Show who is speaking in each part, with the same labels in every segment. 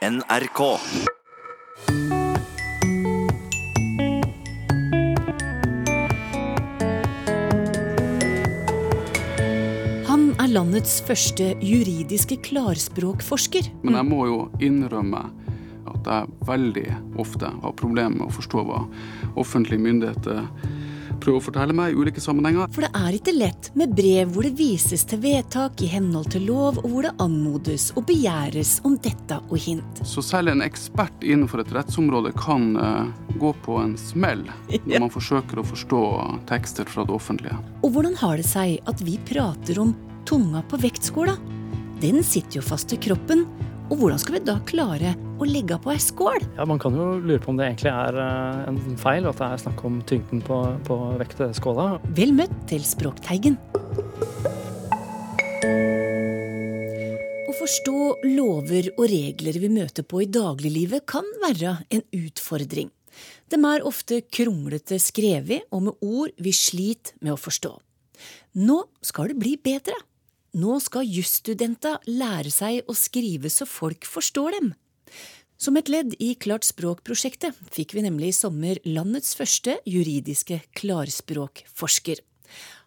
Speaker 1: NRK.
Speaker 2: Han er landets første juridiske klarspråkforsker.
Speaker 3: Men jeg må jo innrømme at jeg veldig ofte har problemer med å forstå hva offentlige myndigheter prøver å fortelle meg i ulike sammenhenger.
Speaker 2: For det er ikke lett med brev hvor det vises til vedtak i henhold til lov, og hvor det anmodes og begjæres om dette og hint.
Speaker 3: Så selv en ekspert innenfor et rettsområde kan uh, gå på en smell når man forsøker å forstå tekster fra det offentlige.
Speaker 2: Og hvordan har det seg at vi prater om tunga på vektskåla? Den sitter jo fast i kroppen, og hvordan skal vi da klare å legge på ei skål?
Speaker 4: Ja, Man kan jo lure på om det egentlig er eh, en feil, at det er snakk om tyngden på, på vektskåla.
Speaker 2: Vel møtt til Språkteigen. Å forstå lover og regler vi møter på i dagliglivet kan være en utfordring. De er ofte kronglete skrevet og med ord vi sliter med å forstå. Nå skal det bli bedre. Nå skal jusstudenter lære seg å skrive så folk forstår dem. Som et ledd i Klart språk-prosjektet fikk vi nemlig i sommer landets første juridiske klarspråkforsker.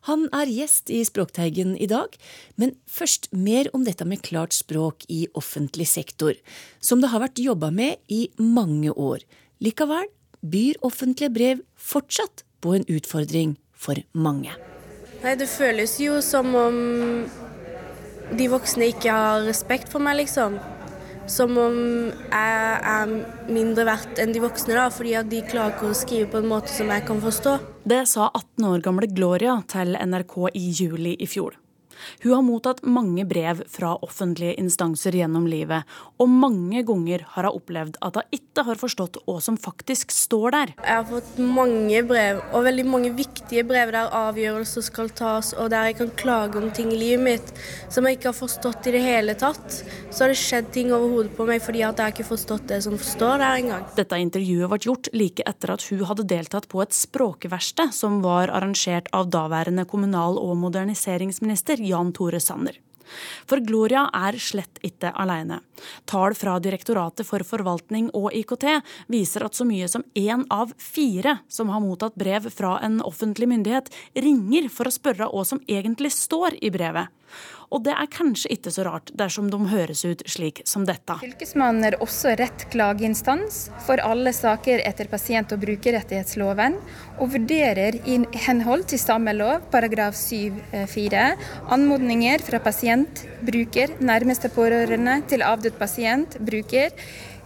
Speaker 2: Han er gjest i Språkteigen i dag, men først mer om dette med klart språk i offentlig sektor, som det har vært jobba med i mange år. Likevel byr offentlige brev fortsatt på en utfordring for mange.
Speaker 5: Nei, det føles jo som om de voksne ikke har respekt for meg, liksom. Som om jeg er mindre verdt enn de voksne, da, fordi at de klarer ikke å skrive på en måte som jeg kan forstå.
Speaker 6: Det sa 18 år gamle Gloria til NRK i juli i fjor. Hun har mottatt mange brev fra offentlige instanser gjennom livet, og mange ganger har hun opplevd at hun ikke har forstått hva som faktisk står der.
Speaker 5: Jeg har fått mange brev, og veldig mange viktige brev der avgjørelser skal tas, og der jeg kan klage om ting i livet mitt som jeg ikke har forstått i det hele tatt. Så har det skjedd ting over hodet på meg fordi at jeg ikke har forstått det som står der engang.
Speaker 6: Dette intervjuet ble gjort like etter at hun hadde deltatt på et språkverksted som var arrangert av daværende kommunal- og moderniseringsminister Jan Tore Sanner. For Gloria er slett ikke alene. Tall fra Direktoratet for forvaltning og IKT viser at så mye som én av fire som har mottatt brev fra en offentlig myndighet, ringer for å spørre hva som egentlig står i brevet. Og det er kanskje ikke så rart dersom de høres ut slik som dette.
Speaker 7: Fylkesmannen er også rett klageinstans for alle saker etter pasient- og brukerrettighetsloven, og vurderer i henhold til samme lov paragraf 7-4 anmodninger fra pasient, bruker, nærmeste pårørende til avdød pasient, bruker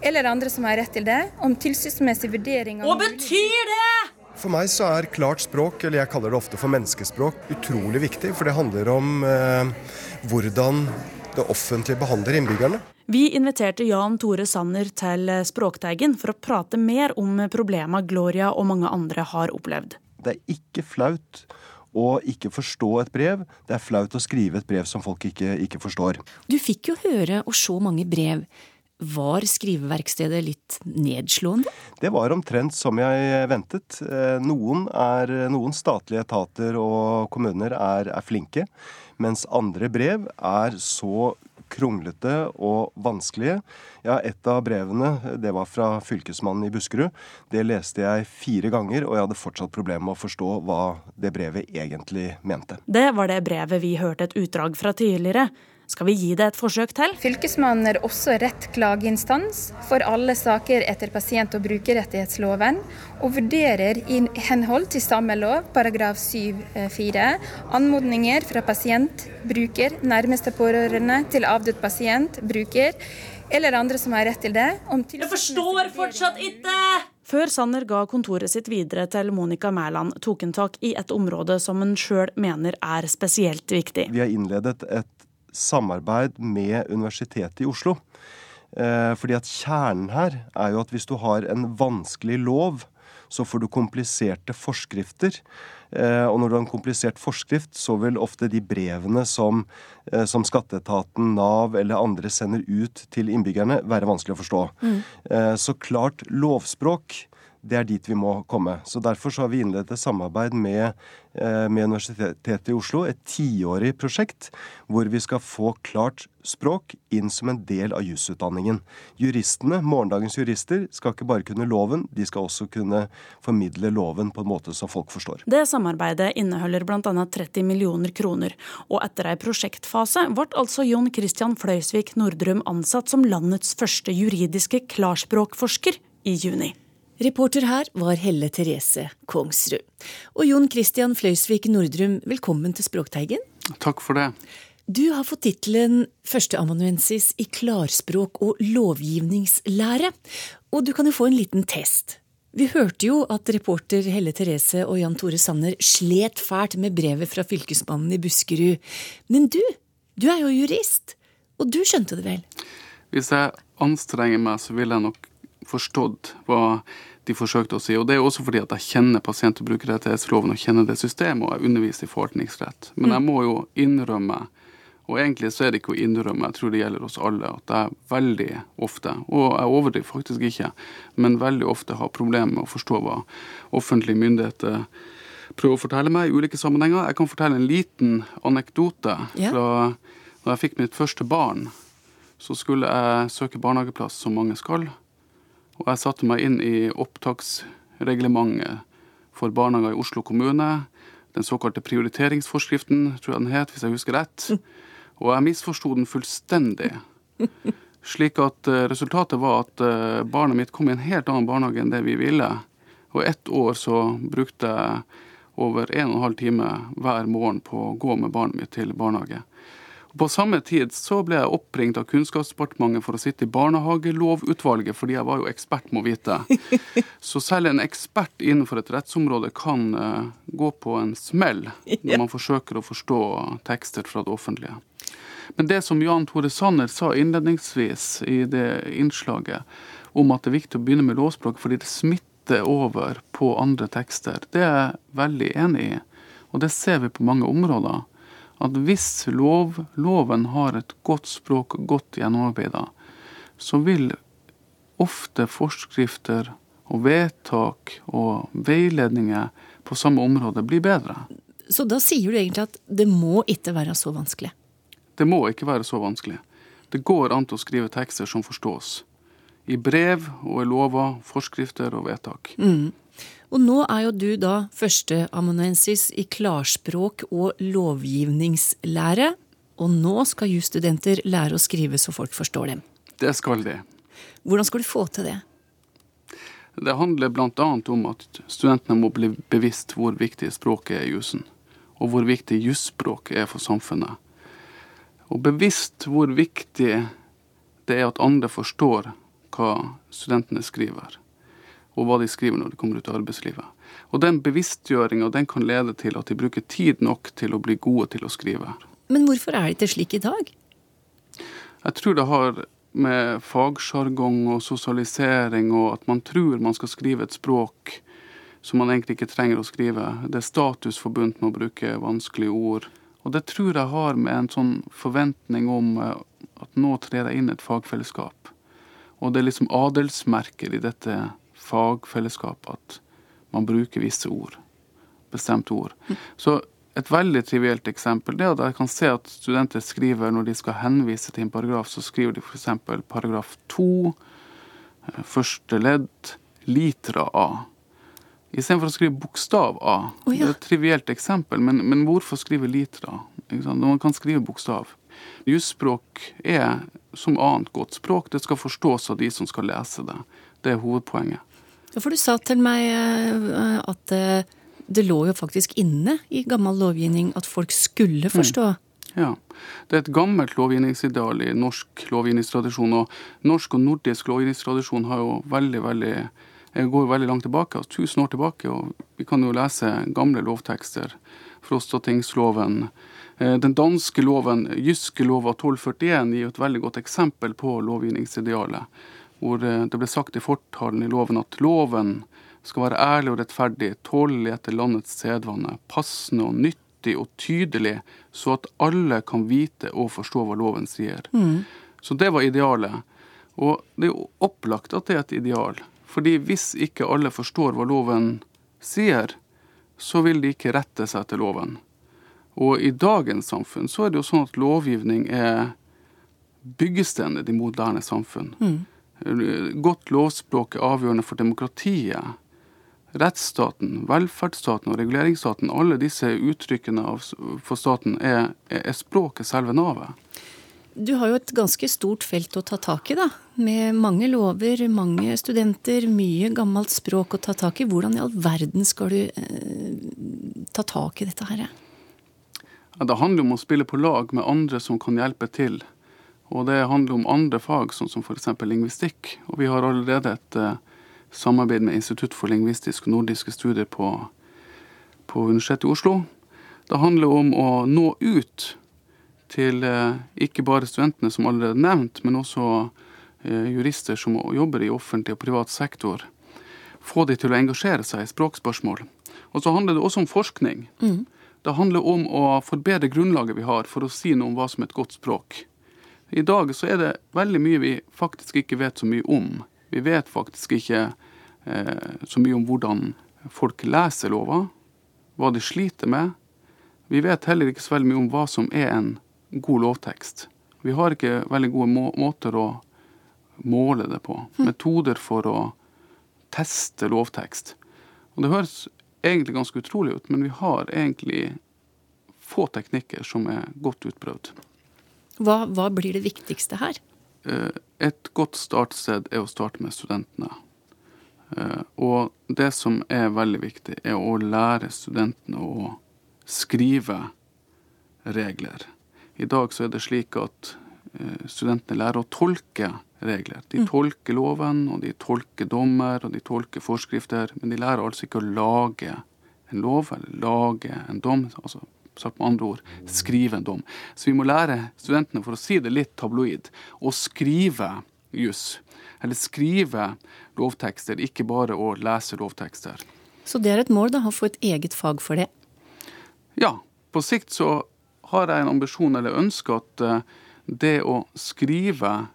Speaker 7: eller andre som har rett til det, om tilsynsmessig vurdering av
Speaker 6: Hva betyr det?!
Speaker 8: For meg så er klart språk, eller jeg kaller det ofte for menneskespråk, utrolig viktig. For det handler om eh, hvordan det offentlige behandler innbyggerne.
Speaker 6: Vi inviterte Jan Tore Sanner til Språkteigen for å prate mer om problemene Gloria og mange andre har opplevd.
Speaker 8: Det er ikke flaut å ikke forstå et brev. Det er flaut å skrive et brev som folk ikke, ikke forstår.
Speaker 2: Du fikk jo høre og se mange brev. Var skriveverkstedet litt nedslående?
Speaker 8: Det var omtrent som jeg ventet. Eh, Noen, er, noen statlige etater og kommuner er, er flinke, mens andre brev er så kronglete og vanskelige. Ja, Et av brevene det var fra fylkesmannen i Buskerud. Det leste jeg fire ganger, og jeg hadde fortsatt problemer med å forstå hva det brevet egentlig mente.
Speaker 6: Det var det brevet vi hørte et utdrag fra tidligere. Skal vi gi det et forsøk til?
Speaker 7: Fylkesmannen er også rett klageinstans for alle saker etter pasient- og brukerrettighetsloven, og vurderer i henhold til samme lov, paragraf 7-4, anmodninger fra pasient, bruker, nærmeste pårørende til avdød pasient, bruker, eller andre som har rett til det. Om
Speaker 6: Jeg forstår fortsatt ikke! Før Sanner ga kontoret sitt videre til Monica Mæland, tok han tak i et område som han sjøl mener er spesielt viktig.
Speaker 8: Vi har innledet et samarbeid med Universitetet i Oslo. Eh, fordi at kjernen her er jo at hvis du har en vanskelig lov, så får du kompliserte forskrifter. Eh, og når du har en komplisert forskrift, så vil ofte de brevene som, eh, som skatteetaten, Nav eller andre sender ut til innbyggerne, være vanskelig å forstå.
Speaker 2: Mm.
Speaker 8: Så klart lovspråk det er dit vi må komme. Så Derfor så har vi innledet et samarbeid med, eh, med Universitetet i Oslo, et tiårig prosjekt hvor vi skal få klart språk inn som en del av jusutdanningen. Juristene, morgendagens jurister, skal ikke bare kunne loven, de skal også kunne formidle loven på en måte som folk forstår.
Speaker 6: Det samarbeidet inneholder bl.a. 30 millioner kroner, og etter ei prosjektfase ble altså Jon Christian Fløysvik Nordrum ansatt som landets første juridiske klarspråkforsker i juni.
Speaker 2: Reporter her var Helle Therese Kongsrud. Og Jon Christian Fløysvik Nordrum, velkommen til Språkteigen.
Speaker 3: Takk for det.
Speaker 2: Du har fått tittelen førsteamanuensis i klarspråk og lovgivningslære, og du kan jo få en liten test. Vi hørte jo at reporter Helle Therese og Jan Tore Sanner slet fælt med brevet fra fylkesmannen i Buskerud. Men du, du er jo jurist, og du skjønte det vel?
Speaker 3: Hvis jeg anstrenger meg, så vil jeg nok forstått hva de forsøkte å si. Og det er også fordi at jeg kjenner pasient- og brukerrettighetsloven og kjenner det systemet, og jeg underviser i forvaltningsrett. Men jeg må jo innrømme, og egentlig så er det ikke å innrømme, jeg tror det gjelder oss alle, at jeg veldig ofte, og jeg overdriver faktisk ikke, men veldig ofte har problemer med å forstå hva offentlige myndigheter prøver å fortelle meg i ulike sammenhenger. Jeg kan fortelle en liten anekdote
Speaker 2: Ja.
Speaker 3: fra da jeg fikk mitt første barn. Så skulle jeg søke barnehageplass, som mange skal. Og jeg satte meg inn i opptaksreglementet for barnehager i Oslo kommune. Den såkalte prioriteringsforskriften, tror jeg den het, hvis jeg husker rett. Og jeg misforsto den fullstendig. Slik at eh, resultatet var at eh, barnet mitt kom i en helt annen barnehage enn det vi ville. Og ett år så brukte jeg over en og en halv time hver morgen på å gå med barnet mitt til barnehage. På samme tid så ble jeg oppringt av Kunnskapsdepartementet for å sitte i barnehagelovutvalget, fordi jeg var jo ekspert, må vite. Så selv en ekspert innenfor et rettsområde kan eh, gå på en smell når man forsøker å forstå tekster fra det offentlige. Men det som Jan Tore Sanner sa innledningsvis i det innslaget, om at det er viktig å begynne med lovspråk fordi det smitter over på andre tekster, det er jeg veldig enig i. Og det ser vi på mange områder. At hvis lov, loven har et godt språk og godt gjennomarbeida, så vil ofte forskrifter og vedtak og veiledninger på samme område bli bedre.
Speaker 2: Så da sier du egentlig at det må ikke være så vanskelig.
Speaker 3: Det må ikke være så vanskelig. Det går an til å skrive tekster som forstås. I brev og i lover, forskrifter og vedtak.
Speaker 2: Og nå er jo du da førsteamanuensis i klarspråk og lovgivningslære. Og nå skal jusstudenter lære å skrive så folk forstår dem.
Speaker 3: Det skal de.
Speaker 2: Hvordan skal du få til det?
Speaker 3: Det handler bl.a. om at studentene må bli bevisst hvor viktig språket er i jussen. Og hvor viktig jusspråket er for samfunnet. Og bevisst hvor viktig det er at andre forstår hva studentene skriver. Og hva de skriver når de kommer ut av arbeidslivet. Og den bevisstgjøringa kan lede til at de bruker tid nok til å bli gode til å skrive.
Speaker 2: Men hvorfor er det ikke slik i dag?
Speaker 3: Jeg tror det har med fagsjargong og sosialisering og at man tror man skal skrive et språk som man egentlig ikke trenger å skrive. Det er status forbundet med å bruke vanskelige ord. Og det tror jeg har med en sånn forventning om eh, at nå trer jeg inn et fagfellesskap. Og det er liksom adelsmerker i dette fagfellesskapet at man bruker visse ord. Bestemte ord. Så et veldig trivielt eksempel det er at jeg kan se at studenter skriver når de skal henvise til en paragraf, så skriver de f.eks. paragraf 2, eh, første ledd, litra A. Istedenfor å skrive bokstav A.
Speaker 2: Oh, ja.
Speaker 3: Det er et trivielt eksempel, men, men hvorfor skrive litra? Når man kan skrive bokstav. Jusspråk er som annet godt språk. Det skal forstås av de som skal lese det. Det er hovedpoenget.
Speaker 2: Ja, For du sa til meg eh, at eh, det lå jo faktisk inne i gammel lovgivning at folk skulle forstå.
Speaker 3: Ja. Det er et gammelt lovgivningsideal i norsk lovgivningstradisjon. Og norsk og nordisk lovgivningstradisjon har jo veldig, veldig eh, går jo veldig langt tilbake, altså 1000 år tilbake. og Vi kan jo lese gamle lovtekster. Frostatingsloven. Eh, Den danske loven, jyske lov av 1241, gir jo et veldig godt eksempel på lovgivningsidealet. Hvor eh, det ble sagt i fortalen i loven at loven skal være ærlig og rettferdig, tålelig etter landets sedvane, passende og nyttig og tydelig, så at alle kan vite og forstå hva loven sier. Så det var idealet. Og det er jo opplagt at det er et ideal. Fordi hvis ikke alle forstår hva loven sier, så vil de ikke rette seg etter loven. Og i dagens samfunn så er det jo sånn at lovgivning er byggestenen i de moderne samfunn. Mm. Godt lovspråk er avgjørende for demokratiet. Rettsstaten, velferdsstaten og reguleringsstaten, alle disse uttrykkene for staten, er, er språket selve navet.
Speaker 2: Du har jo et ganske stort felt å ta tak i, da. Med mange lover, mange studenter, mye gammelt språk å ta tak i. Hvordan i all verden skal du eh, ta tak i dette her?
Speaker 3: Ja, det handler om å spille på lag med andre som kan hjelpe til. Og det handler om andre fag, sånn som f.eks. lingvistikk. Og vi har allerede et eh, samarbeid med Institutt for lingvistisk og nordiske studier på, på Universitetet i Oslo. Det handler om å nå ut til eh, ikke bare studentene, som allerede nevnt, men også eh, jurister som jobber i offentlig og privat sektor. Få de til å engasjere seg i språkspørsmål. Og så handler det også om forskning. Mm. Det handler om å forbedre grunnlaget vi har for å si noe om hva som er et godt språk. I dag så er det veldig mye vi faktisk ikke vet så mye om. Vi vet faktisk ikke eh, så mye om hvordan folk leser lova, hva de sliter med. Vi vet heller ikke så veldig mye om hva som er en god lovtekst. Vi har ikke veldig gode må måter å måle det på. Hm. Metoder for å teste lovtekst. Og Det høres egentlig ganske utrolig ut, men vi har egentlig få teknikker som er godt utprøvd.
Speaker 2: Hva, hva blir det viktigste her?
Speaker 3: Eh, et godt startsted er å starte med studentene. Eh, og det som er veldig viktig, er å lære studentene å skrive regler. I dag så er det slik at eh, studentene lærer å tolke regler. De mm. tolker loven, og de tolker dommer, og de tolker forskrifter, men de lærer altså ikke å lage en lov eller lage en dom. altså sagt med andre ord, skrive en dom. Så vi må lære studentene, for å si det litt tabloid, å skrive juss. Eller skrive lovtekster, ikke bare å lese lovtekster.
Speaker 2: Så det er et mål, da, å få et eget fag for det?
Speaker 3: Ja. På sikt så har jeg en ambisjon eller ønske at eh, det å skrive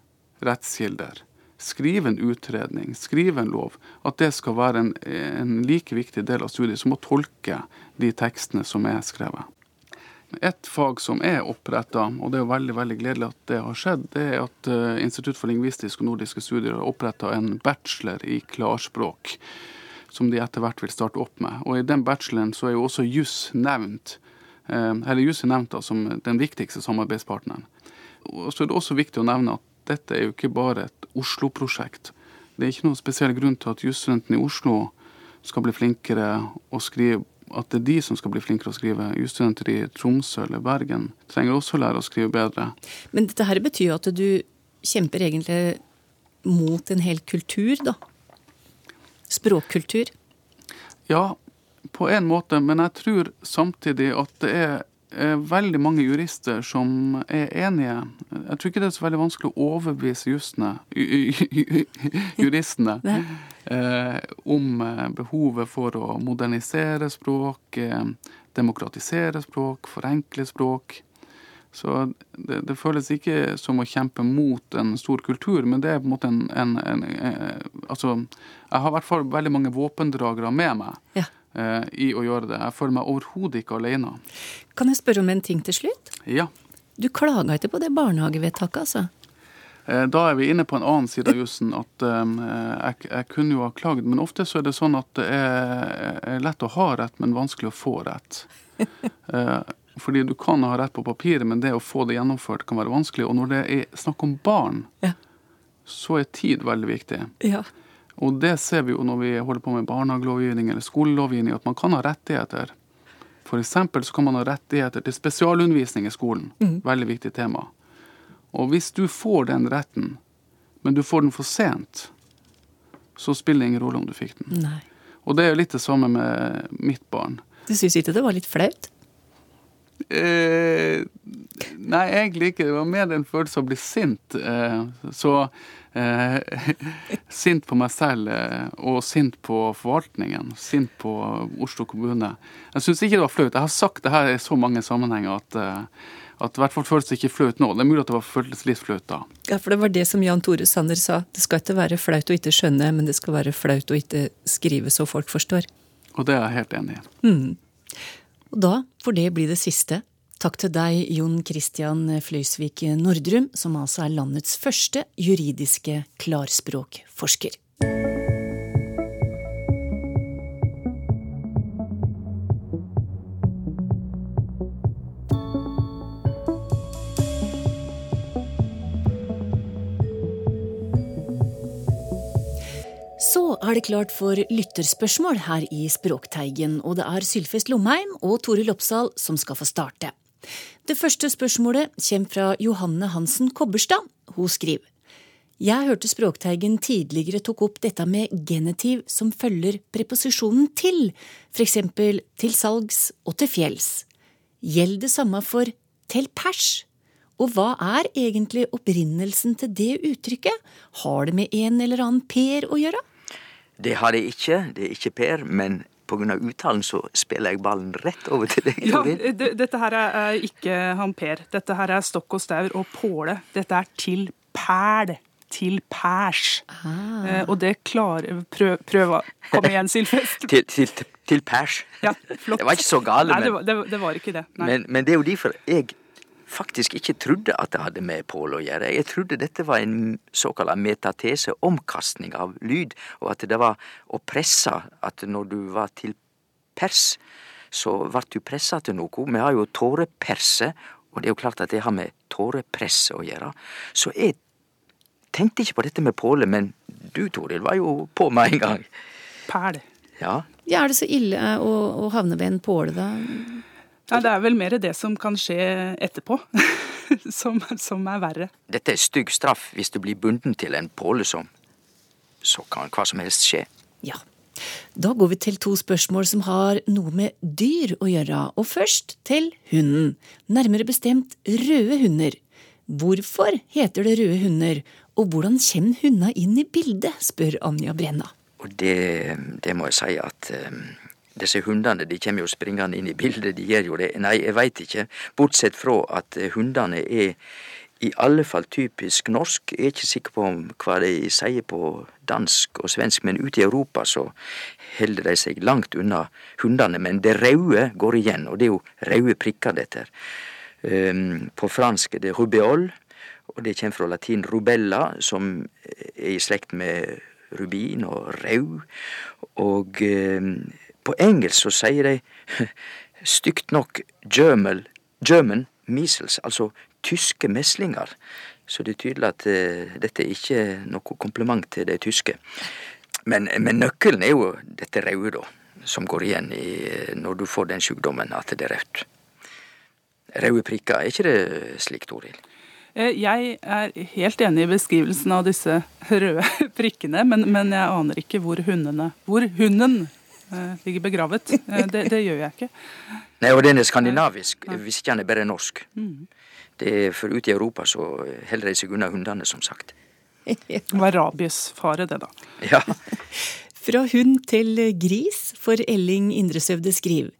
Speaker 3: rettskilder, skrive en utredning, skrive en lov, at det skal være en, en like viktig del av studiet som å tolke de tekstene som er skrevet. Et fag som er oppretta, og det er jo veldig veldig gledelig at det har skjedd, det er at eh, Institutt for lingvistiske og nordiske studier har oppretta en bachelor i klarspråk. Som de etter hvert vil starte opp med. Og I den bacheloren så er jo også juss nevnt Eh, eller juss er nevnt da, som den viktigste samarbeidspartneren. Og så er det også viktig å nevne at dette er jo ikke bare et Oslo-prosjekt. Det er ikke noen spesiell grunn til at jusstudentene i Oslo skal bli flinkere å skrive at det er de som skal bli flinkere å skrive. Jusstudenter i Tromsø eller Bergen trenger også å lære å skrive bedre.
Speaker 2: Men dette her betyr jo at du kjemper egentlig mot en hel kultur, da? Språkkultur?
Speaker 3: Ja, på en måte, men jeg tror samtidig at det er, veldig mange jurister som er enige. Jeg tror ikke det er så veldig vanskelig å overbevise justene, juristene eh, om eh, behovet for å modernisere språk, eh, demokratisere språk, forenkle språk. Så det, det, føles ikke som å kjempe mot en stor kultur, men det er på en måte en, en, en, en eh, Altså, jeg har i hvert fall veldig mange våpendragere med meg. Ja. Eh, i å gjøre det. Jeg føler meg overhodet ikke alene.
Speaker 2: Kan jeg spørre om en ting til slutt?
Speaker 3: Ja.
Speaker 2: Du klaga ikke på det barnehagevedtaket, altså?
Speaker 3: Eh, da er vi inne på en annen side av jussen. At um, jeg, jeg, kunne jo ha klagd, men ofte så er det sånn at det er, lett å ha rett, men vanskelig å få rett. fordi du kan ha rett på papiret, men det å få det gjennomført kan være vanskelig. Og når det er snakk om barn, ja. så er tid veldig viktig. Ja. Og det ser vi jo når vi holder på med barnehagelovgivning eller skolelovgivning, at man kan ha rettigheter. F.eks. så kan man ha rettigheter til spesialundervisning i skolen. Mm. Veldig viktig tema. Og hvis du får den retten, men du får den for sent, så spiller det ingen rolle om du fikk den.
Speaker 2: Nei.
Speaker 3: Og det er jo litt det samme med mitt barn.
Speaker 2: Du syns ikke det var litt flaut?
Speaker 3: Eh, nei, egentlig ikke. Det var mer en følelse av å bli sint. Eh, så eh, Sint på meg selv eh, og sint på forvaltningen. Sint på Oslo kommune. Jeg syns ikke det var flaut. Jeg har sagt det her i så mange sammenhenger at eh, at i hvert fall føles ikke flaut nå. Det er mulig at det var føltes litt flaut da.
Speaker 2: Ja, for det var det som Jan Tore Sanner sa. Det skal ikke være flaut å ikke skjønne, men det skal være flaut å ikke skrive så folk forstår.
Speaker 3: Og det er jeg helt enig i.
Speaker 2: Mm. Og da får det bli det siste. Takk til deg, Jon Christian Fløysvik Nordrum, som altså er landets første juridiske klarspråkforsker. Så er det klart for lytterspørsmål her i Språkteigen, og det er Sylfest Lomheim og Toril Oppsal som skal få starte. Det første spørsmålet kommer fra Johanne Hansen Kobberstad. Hun skriver Jeg hørte Språkteigen tidligere tok opp dette med genitiv som følger preposisjonen til, f.eks. til salgs og til fjells. Gjelder det samme for til pers? Og hva er egentlig opprinnelsen til det uttrykket? Har det med en eller annen per å gjøre?
Speaker 1: Det har det ikke. Det er ikke Per. Men pga. uttalen så spiller jeg ballen rett over til deg,
Speaker 9: Ja, dette her er ikke han Per. Dette her er stokk og staur og påle. Dette er til pæl. Til pærs. Eh, og det klarer Prøv, prøv Kom igjen, Sylfest.
Speaker 1: Til, til, til pers.
Speaker 9: Ja, flott.
Speaker 1: Det var ikke så gale,
Speaker 9: Nei, det var, det, det var ikke det. Nei.
Speaker 1: men, men det er jo derfor jeg faktisk ikke trodde at det hadde med Pål å gjøre. Jeg trodde dette var en såkalt metatese, omkastning av lyd, og at det var å presse at når du var til pers, så ble du pressa til noe. Vi har jo tåreperse, og det er jo klart at det har med tårepress å gjøre. Så jeg tenkte ikke på dette med Påle, men du, Toril, var jo på med en gang.
Speaker 9: Pæl.
Speaker 1: Ja,
Speaker 2: Ja, er det så ille å, å havne ved en påle, da?
Speaker 9: Ja, det er vel mer det som kan skje etterpå, som, som er verre.
Speaker 1: dette er stygg straff hvis du blir bunden til en påle som Så kan hva som helst skje.
Speaker 2: Ja. Da går vi til to spørsmål som har noe med dyr å gjøre, og først til hunden. Nærmere bestemt røde hunder. Hvorfor heter det røde hunder, og hvordan kommer hundene inn i bildet, spør Anja Brenna.
Speaker 1: Og det, det må jeg si at eh, disse hundene de kommer jo springende inn i bildet. De gjør jo det. Nei, jeg veit ikke. Bortsett fra at eh, hundene er i alle fall typisk norsk. Jeg er ikke sikker på hva de sier på dansk og svensk, men ute i Europa så holder de seg langt unna hundene. Men det røde går igjen, og det er jo røde prikker, dette. Um, på fransk er det rubeol, og det kommer fra latin rubella, som er i slekt med rubin og rød. Og eh, på engelsk så sier de stygt nok German, German measles, altså tyske meslinger. Så det er tydelig at eh, dette er ikke noe kompliment til de tyske. Men, men nøkkelen er jo dette røde, da, som går igjen i, når du får den sykdommen, at det er rødt. Røde prikker, er ikke det slik, Toril?
Speaker 9: Eh, Jeg er helt enig i beskrivelsen av disse røde prikkene, men, men jeg aner ikke hvor hundene Hvor hunden eh, ligger begravet. Eh, Det, det gjør jeg ikke.
Speaker 1: Nei, og den er skandinavisk, hvis er bare norsk.
Speaker 9: Mm.
Speaker 1: Det er For ute i Europa så holder de seg unna hundene, som sagt.
Speaker 9: Det var rabiesfare, det, da.
Speaker 1: Ja,
Speaker 2: Fra hund til gris, for Elling Indresøvde skriver.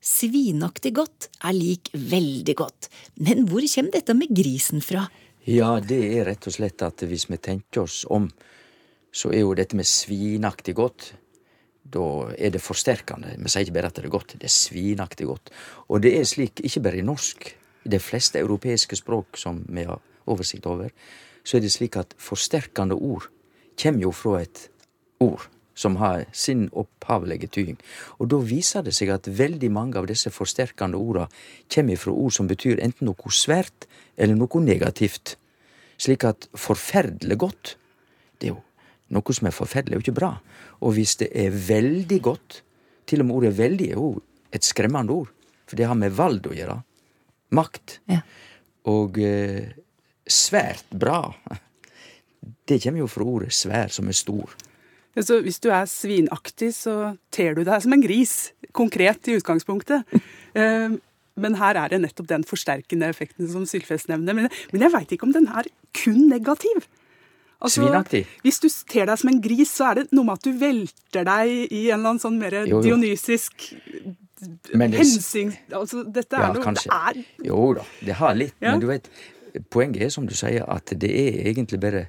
Speaker 2: Svinaktig godt er lik veldig godt. Men hvor kommer dette med grisen fra?
Speaker 1: ja det er rett og slett at hvis vi tenker oss om, så er jo dette med svinaktig godt Da er det forsterkende. Vi sier ikke bare at det er godt, det er svinaktig godt. Og det er slik ikke bare i norsk. I de fleste europeiske språk som vi har oversikt over, så er det slik at forsterkende ord kommer jo fra et ord som har sin opphavlige tyding. Og da viser det seg at veldig mange av disse forsterkende orda kommer fra ord som betyr enten noe svært eller noe negativt. Slik at forferdelig godt, noe som er forferdelig, er jo ikke bra. Og hvis det er veldig godt, til og med ordet veldig er jo et skremmende ord, for det har med vald å gjøre. Makt.
Speaker 2: Ja.
Speaker 1: Og eh, svært bra, det kommer jo fra ordet svær, som er stor.
Speaker 9: Ja, Så hvis du er svinaktig, så ter du deg som en gris. Konkret i utgangspunktet. Eh, Men her er det nettopp den forsterkende effekten som Sylfest nevner. Men, men jeg veit ikke om den er kun negativ.
Speaker 1: Altså, Svinaktig.
Speaker 9: Hvis du ter deg som en gris, så er det noe med at du velter deg i en eller annen sånn mer jo, jo. dionysisk hensyn... Altså, dette er ja, noe kanskje. det er
Speaker 1: Jo da, det har litt. Ja. Men du vet, poenget er som du sier, at det er egentlig bare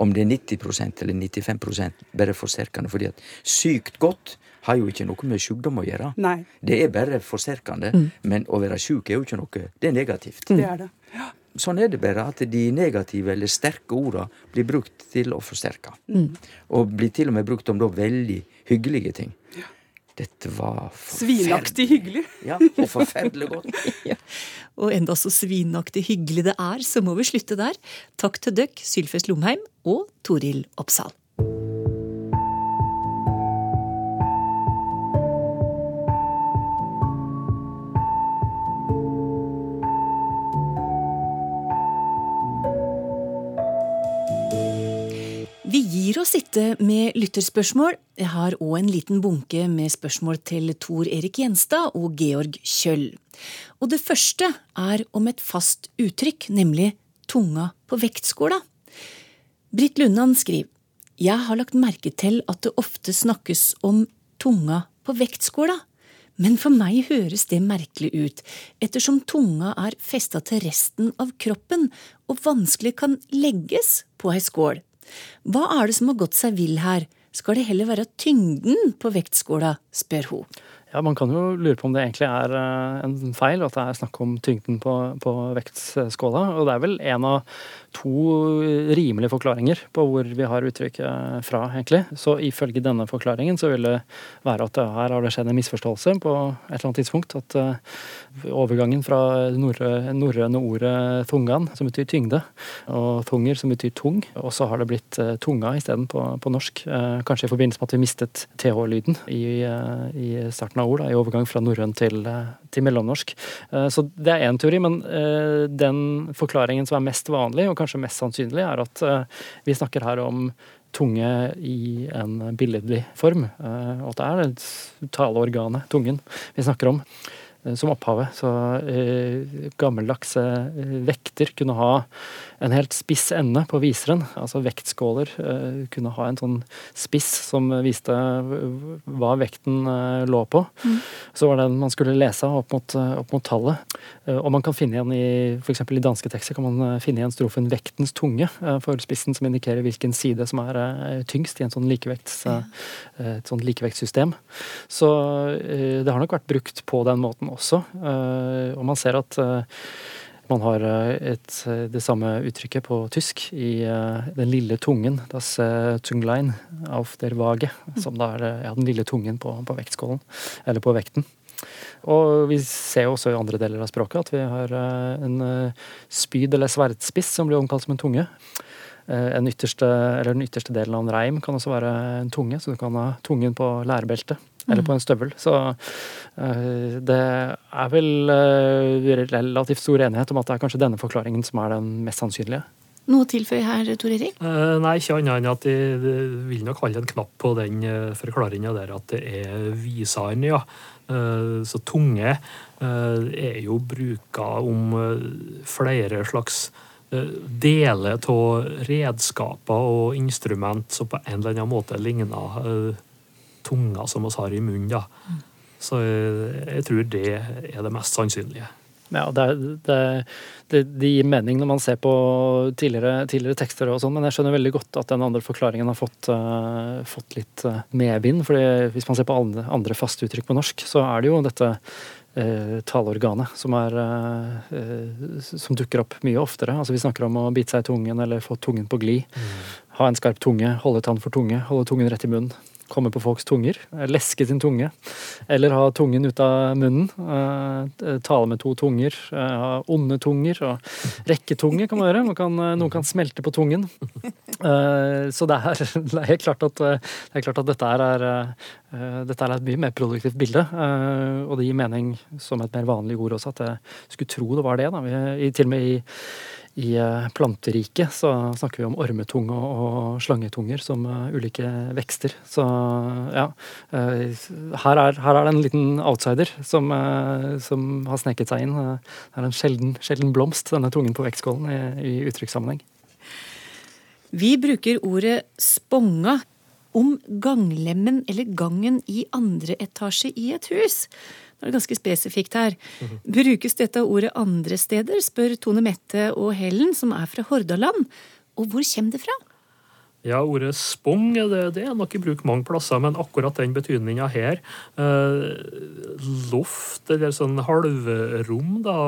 Speaker 1: om det er 90% eller 95 bare forsterkende. fordi at sykt godt har jo ikke noe med sykdom å gjøre.
Speaker 9: Nei.
Speaker 1: Det er bare forsterkende. Mm. Men å være syk er jo ikke noe Det er negativt.
Speaker 9: Mm. Det er det. Ja.
Speaker 1: Sånn er det bare at de negative eller sterke orda blir brukt til å forsterke. Mm. Og blir til og med brukt om da veldig hyggelige ting. Ja. Dette var
Speaker 9: Svinaktig hyggelig.
Speaker 1: Ja, og forferdelig godt. ja.
Speaker 2: Og enda så svinaktig hyggelig det er, så må vi slutte der. Takk til døkk, Sylfest Lomheim og Toril Oppsal. Vi gir oss ikke med lytterspørsmål. Jeg har òg en liten bunke med spørsmål til Tor Erik Gjenstad og Georg Kjøll. Og det første er om et fast uttrykk, nemlig tunga på vektskåla. Britt Lundan skriver Jeg har lagt merke til at det ofte snakkes om tunga på vektskåla. Men for meg høres det merkelig ut, ettersom tunga er festa til resten av kroppen og vanskelig kan legges på ei skål. Hva er det som har gått seg vill her, skal det heller være tyngden på vektskåla, spør hun.
Speaker 4: Ja, Man kan jo lure på om det egentlig er eh, en feil, at det er snakk om tyngden på, på vektskåla. Og det er vel en av to rimelige forklaringer på hvor vi har uttrykket fra, egentlig. Så ifølge denne forklaringen så vil det være at her har det skjedd en misforståelse på et eller annet tidspunkt. At uh, overgangen fra norrøne ordet thungan, som betyr tyngde, og thunger, som betyr tung, og så har det blitt uh, tunga isteden på, på norsk. Kanskje i forbindelse med at vi mistet th-lyden i, i, starten ord, da, i overgang fra norrøn til, til mellomnorsk. Så det er én teori, men den forklaringen som er mest vanlig, og kanskje mest sannsynlig, er at eh, vi snakker her om tunge i en billedlig form. Eh, og at det er taleorganet, tungen, vi snakker om eh, som opphavet. Så gammeldagse vekter kunne ha en helt spiss ende på viseren. Altså vektskåler eh, kunne ha en sånn spiss som viste hva vekten eh, lå på. Mm. Så var det den man skulle lese opp mot, eh, opp mot tallet. Og man kan finne igjen i f.eks. i danske tekster kan man finne igjen strofen 'vektens tunge' for spissen, som indikerer hvilken side som er tyngst i en sånn likevekts, et sånt likevektssystem. Så det har nok vært brukt på den måten også. Og man ser at man har eh, et, eh, det samme uttrykket på tysk i uh, den lille tungen, das Tunglein auf der Waage, som da er ja, den lille tungen på, på vektskålen, eller på vekten. Og vi ser også i andre deler av språket at vi har en spyd eller sverdspiss som blir omkalt som en tunge. En ytterste, den ytterste delen av en reim kan også være en tunge, så du kan ha tungen på lærebeltet eller på en støvel. Så uh, det er vel uh, relativt stor enighet om at det er kanskje denne forklaringen som er den mest sannsynlige.
Speaker 2: Noe å tilføye her, Tor Erik?
Speaker 10: Uh, nei, ikke annet enn at de vil nok holde en knapp på den uh, forklaringa der at det er viseren, ja. Uh, så tunge er jo bruka om flere slags deler av redskaper og instrument som på en eller annen måte ligner tunga som vi har i munnen. da. Så jeg tror det er det mest sannsynlige.
Speaker 4: Ja, det, det, det, det, gir mening når man ser på tidligere, tidligere tekster, og sånn, men jeg skjønner veldig godt at den andre forklaringen har fått, uh, fått litt uh, medvind. fordi Hvis man ser på andre, andre faste uttrykk på norsk, så er det jo dette uh, taleorganet som, er, som dukker opp mye oftere. Altså Vi snakker om å bite seg i tungen eller få tungen på glid. Mm. Ha en skarp tunge, holde tann for tunge, holde tungen rett i munnen komme på folks tunger. Leske sin tunge. Eller ha tungen ut av munnen. Uh, tale med to tunger. Ha onde tunger. Og rekketunge kan man gjøre. Man kan, noen kan smelte på tungen. så det er, det er, helt klart at, det er klart at dette er, dette er et mye mer produktivt bilde. og det gir mening som et mer vanlig ord også, at jeg skulle tro det var det. Da. Vi, til og med i i eh, planteriket så snakker vi om ormetunge og slangetunger som eh, ulike vekster. Så ja, eh, her er, her er det en liten outsider som, som, har sneket seg inn. Det er en sjelden, sjelden blomst, denne tungen på vektskålen, i, i uttrykkssammenheng.
Speaker 2: Vi bruker ordet sponga om ganglemmen eller gangen i andre etasje i et hus. Det er ganske spesifikt her. Brukes dette ordet andre steder, spør Tone Mette og Helen, som er fra Hordaland. Og hvor kommer det fra?
Speaker 10: Ja, Ordet spong det, det er nok i bruk mange plasser, men akkurat den betydninga her, eh, loft eller sånn halvrom, da,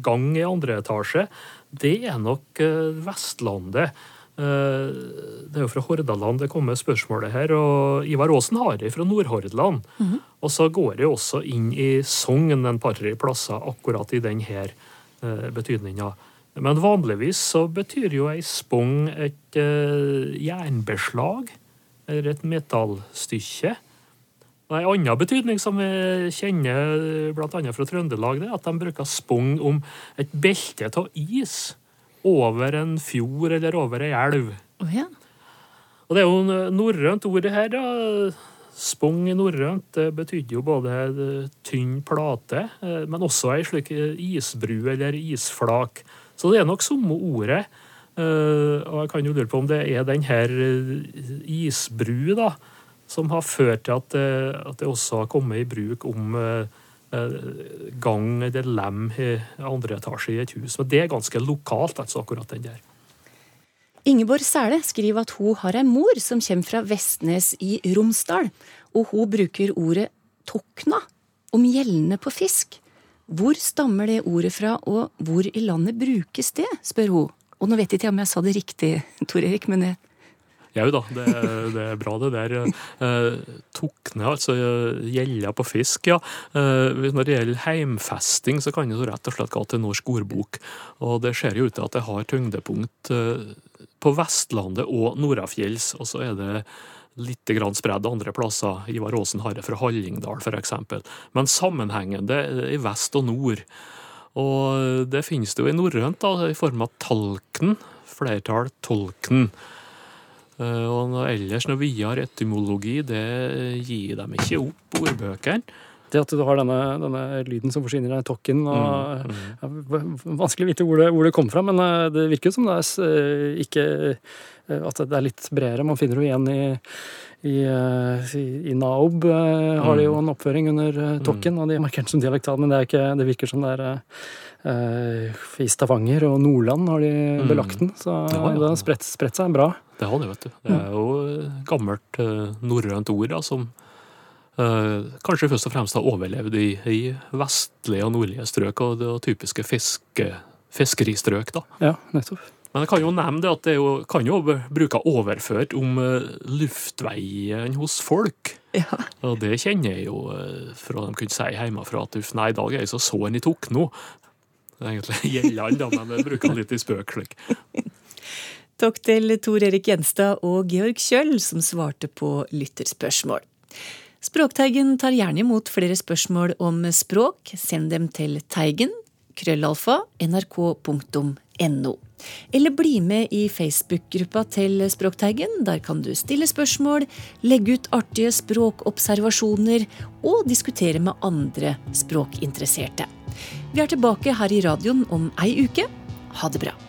Speaker 10: gang i andre etasje, det er nok eh, Vestlandet. Eh, det er jo fra Hordaland det kommer spørsmålet her. og Ivar Aasen har det fra Nordhordland. Mm -hmm. Og så går det også inn i Sogn en par plasser akkurat i denne uh, betydninga. Men vanligvis så betyr jo ei spong et uh, jernbeslag eller et metallstykke. Og En annen betydning som vi kjenner bl.a. fra Trøndelag, det er at de bruker spong om et belte av is over en fjord eller over ei elv.
Speaker 2: Oh, ja.
Speaker 10: Og det er jo norrønt ordet her, da. Spong i norrønt betydde jo både tynn plate, eh, men også ei slik isbru eller isflak. Så det er nok samme ordet. Eh, og jeg kan jo lure på om det er den her isbru da, som har ført til at, at det også har kommet i bruk om Eh, gang eller lem i andre etasje i et hus. Men det er ganske lokalt, altså, akkurat den der.
Speaker 2: Ingeborg Sæle skriver at hun har ei mor som kommer fra Vestnes i Romsdal, og hun bruker ordet tokna om gjeldende på fisk. Hvor stammer det ordet fra, og hvor i landet brukes det, spør hun. Og nå vet jeg ikke om jeg sa det riktig, Tor Erik, men jeg
Speaker 10: Jau da, det, det, er bra det der. Eh, Tukne, altså gjelder på fisk, ja. Eh, når det gjelder heimfesting, så kan det rett og slett gå til norsk ordbok. Og det ser jo ut til at det har tyngdepunkt eh, på Vestlandet og Nordafjells, og så er det litt spredd andre plasser. Ivar Aasen har det fra Hallingdal, f.eks. Men sammenhengende i vest og nord. Og det finnes det jo i norrønt, i form av talken, flertall tolken. Eh, og ellers noe videre etymologi, det gir dem ikke opp, ordbøkene.
Speaker 4: Det at du har denne, denne lyden som forsvinner i tokken og mm, mm. Vanskelig å vite hvor det, hvor det kom fra, men eh, det virker som det er eh, ikke At det er litt bredere. Man finner jo igjen i, i, i, i Naob har de jo mm. en oppføring under tokken, og de er markert som dialektal, men det, ikke, det virker som det er i Stavanger og Nordland har de belagt den, så det har spredt, spredt seg bra.
Speaker 10: Det har det, vet du. Det er jo gammelt uh, norrønt ord da, som eh, kanskje først og fremst har overlevd i, i vestlige og nordlige strøk, og det typiske fiske, fiskeristrøk. da.
Speaker 4: Ja, nettopp.
Speaker 10: Men jeg kan jo nevne det at det jo, kan jo bruke overført om uh, luftveien hos folk.
Speaker 2: Ja.
Speaker 10: Og det kjenner jeg jo fra de kunne si hjemmefra at uff, nei, i dag er jeg så såren i tok nå. Det er egentlig gjeldende, men jeg bruker litt i spøk slik.
Speaker 2: Takk til Tor Erik Gjenstad og Georg Kjøll som svarte på lytterspørsmål. Språkteigen tar gjerne imot flere spørsmål om språk. Send dem til teigen krøllalfa nrk.no. Eller bli med i Facebook-gruppa til Språkteigen. Der kan du stille spørsmål, legge ut artige språkobservasjoner og diskutere med andre språkinteresserte. Vi er tilbake her i radioen om ei uke. Ha det bra.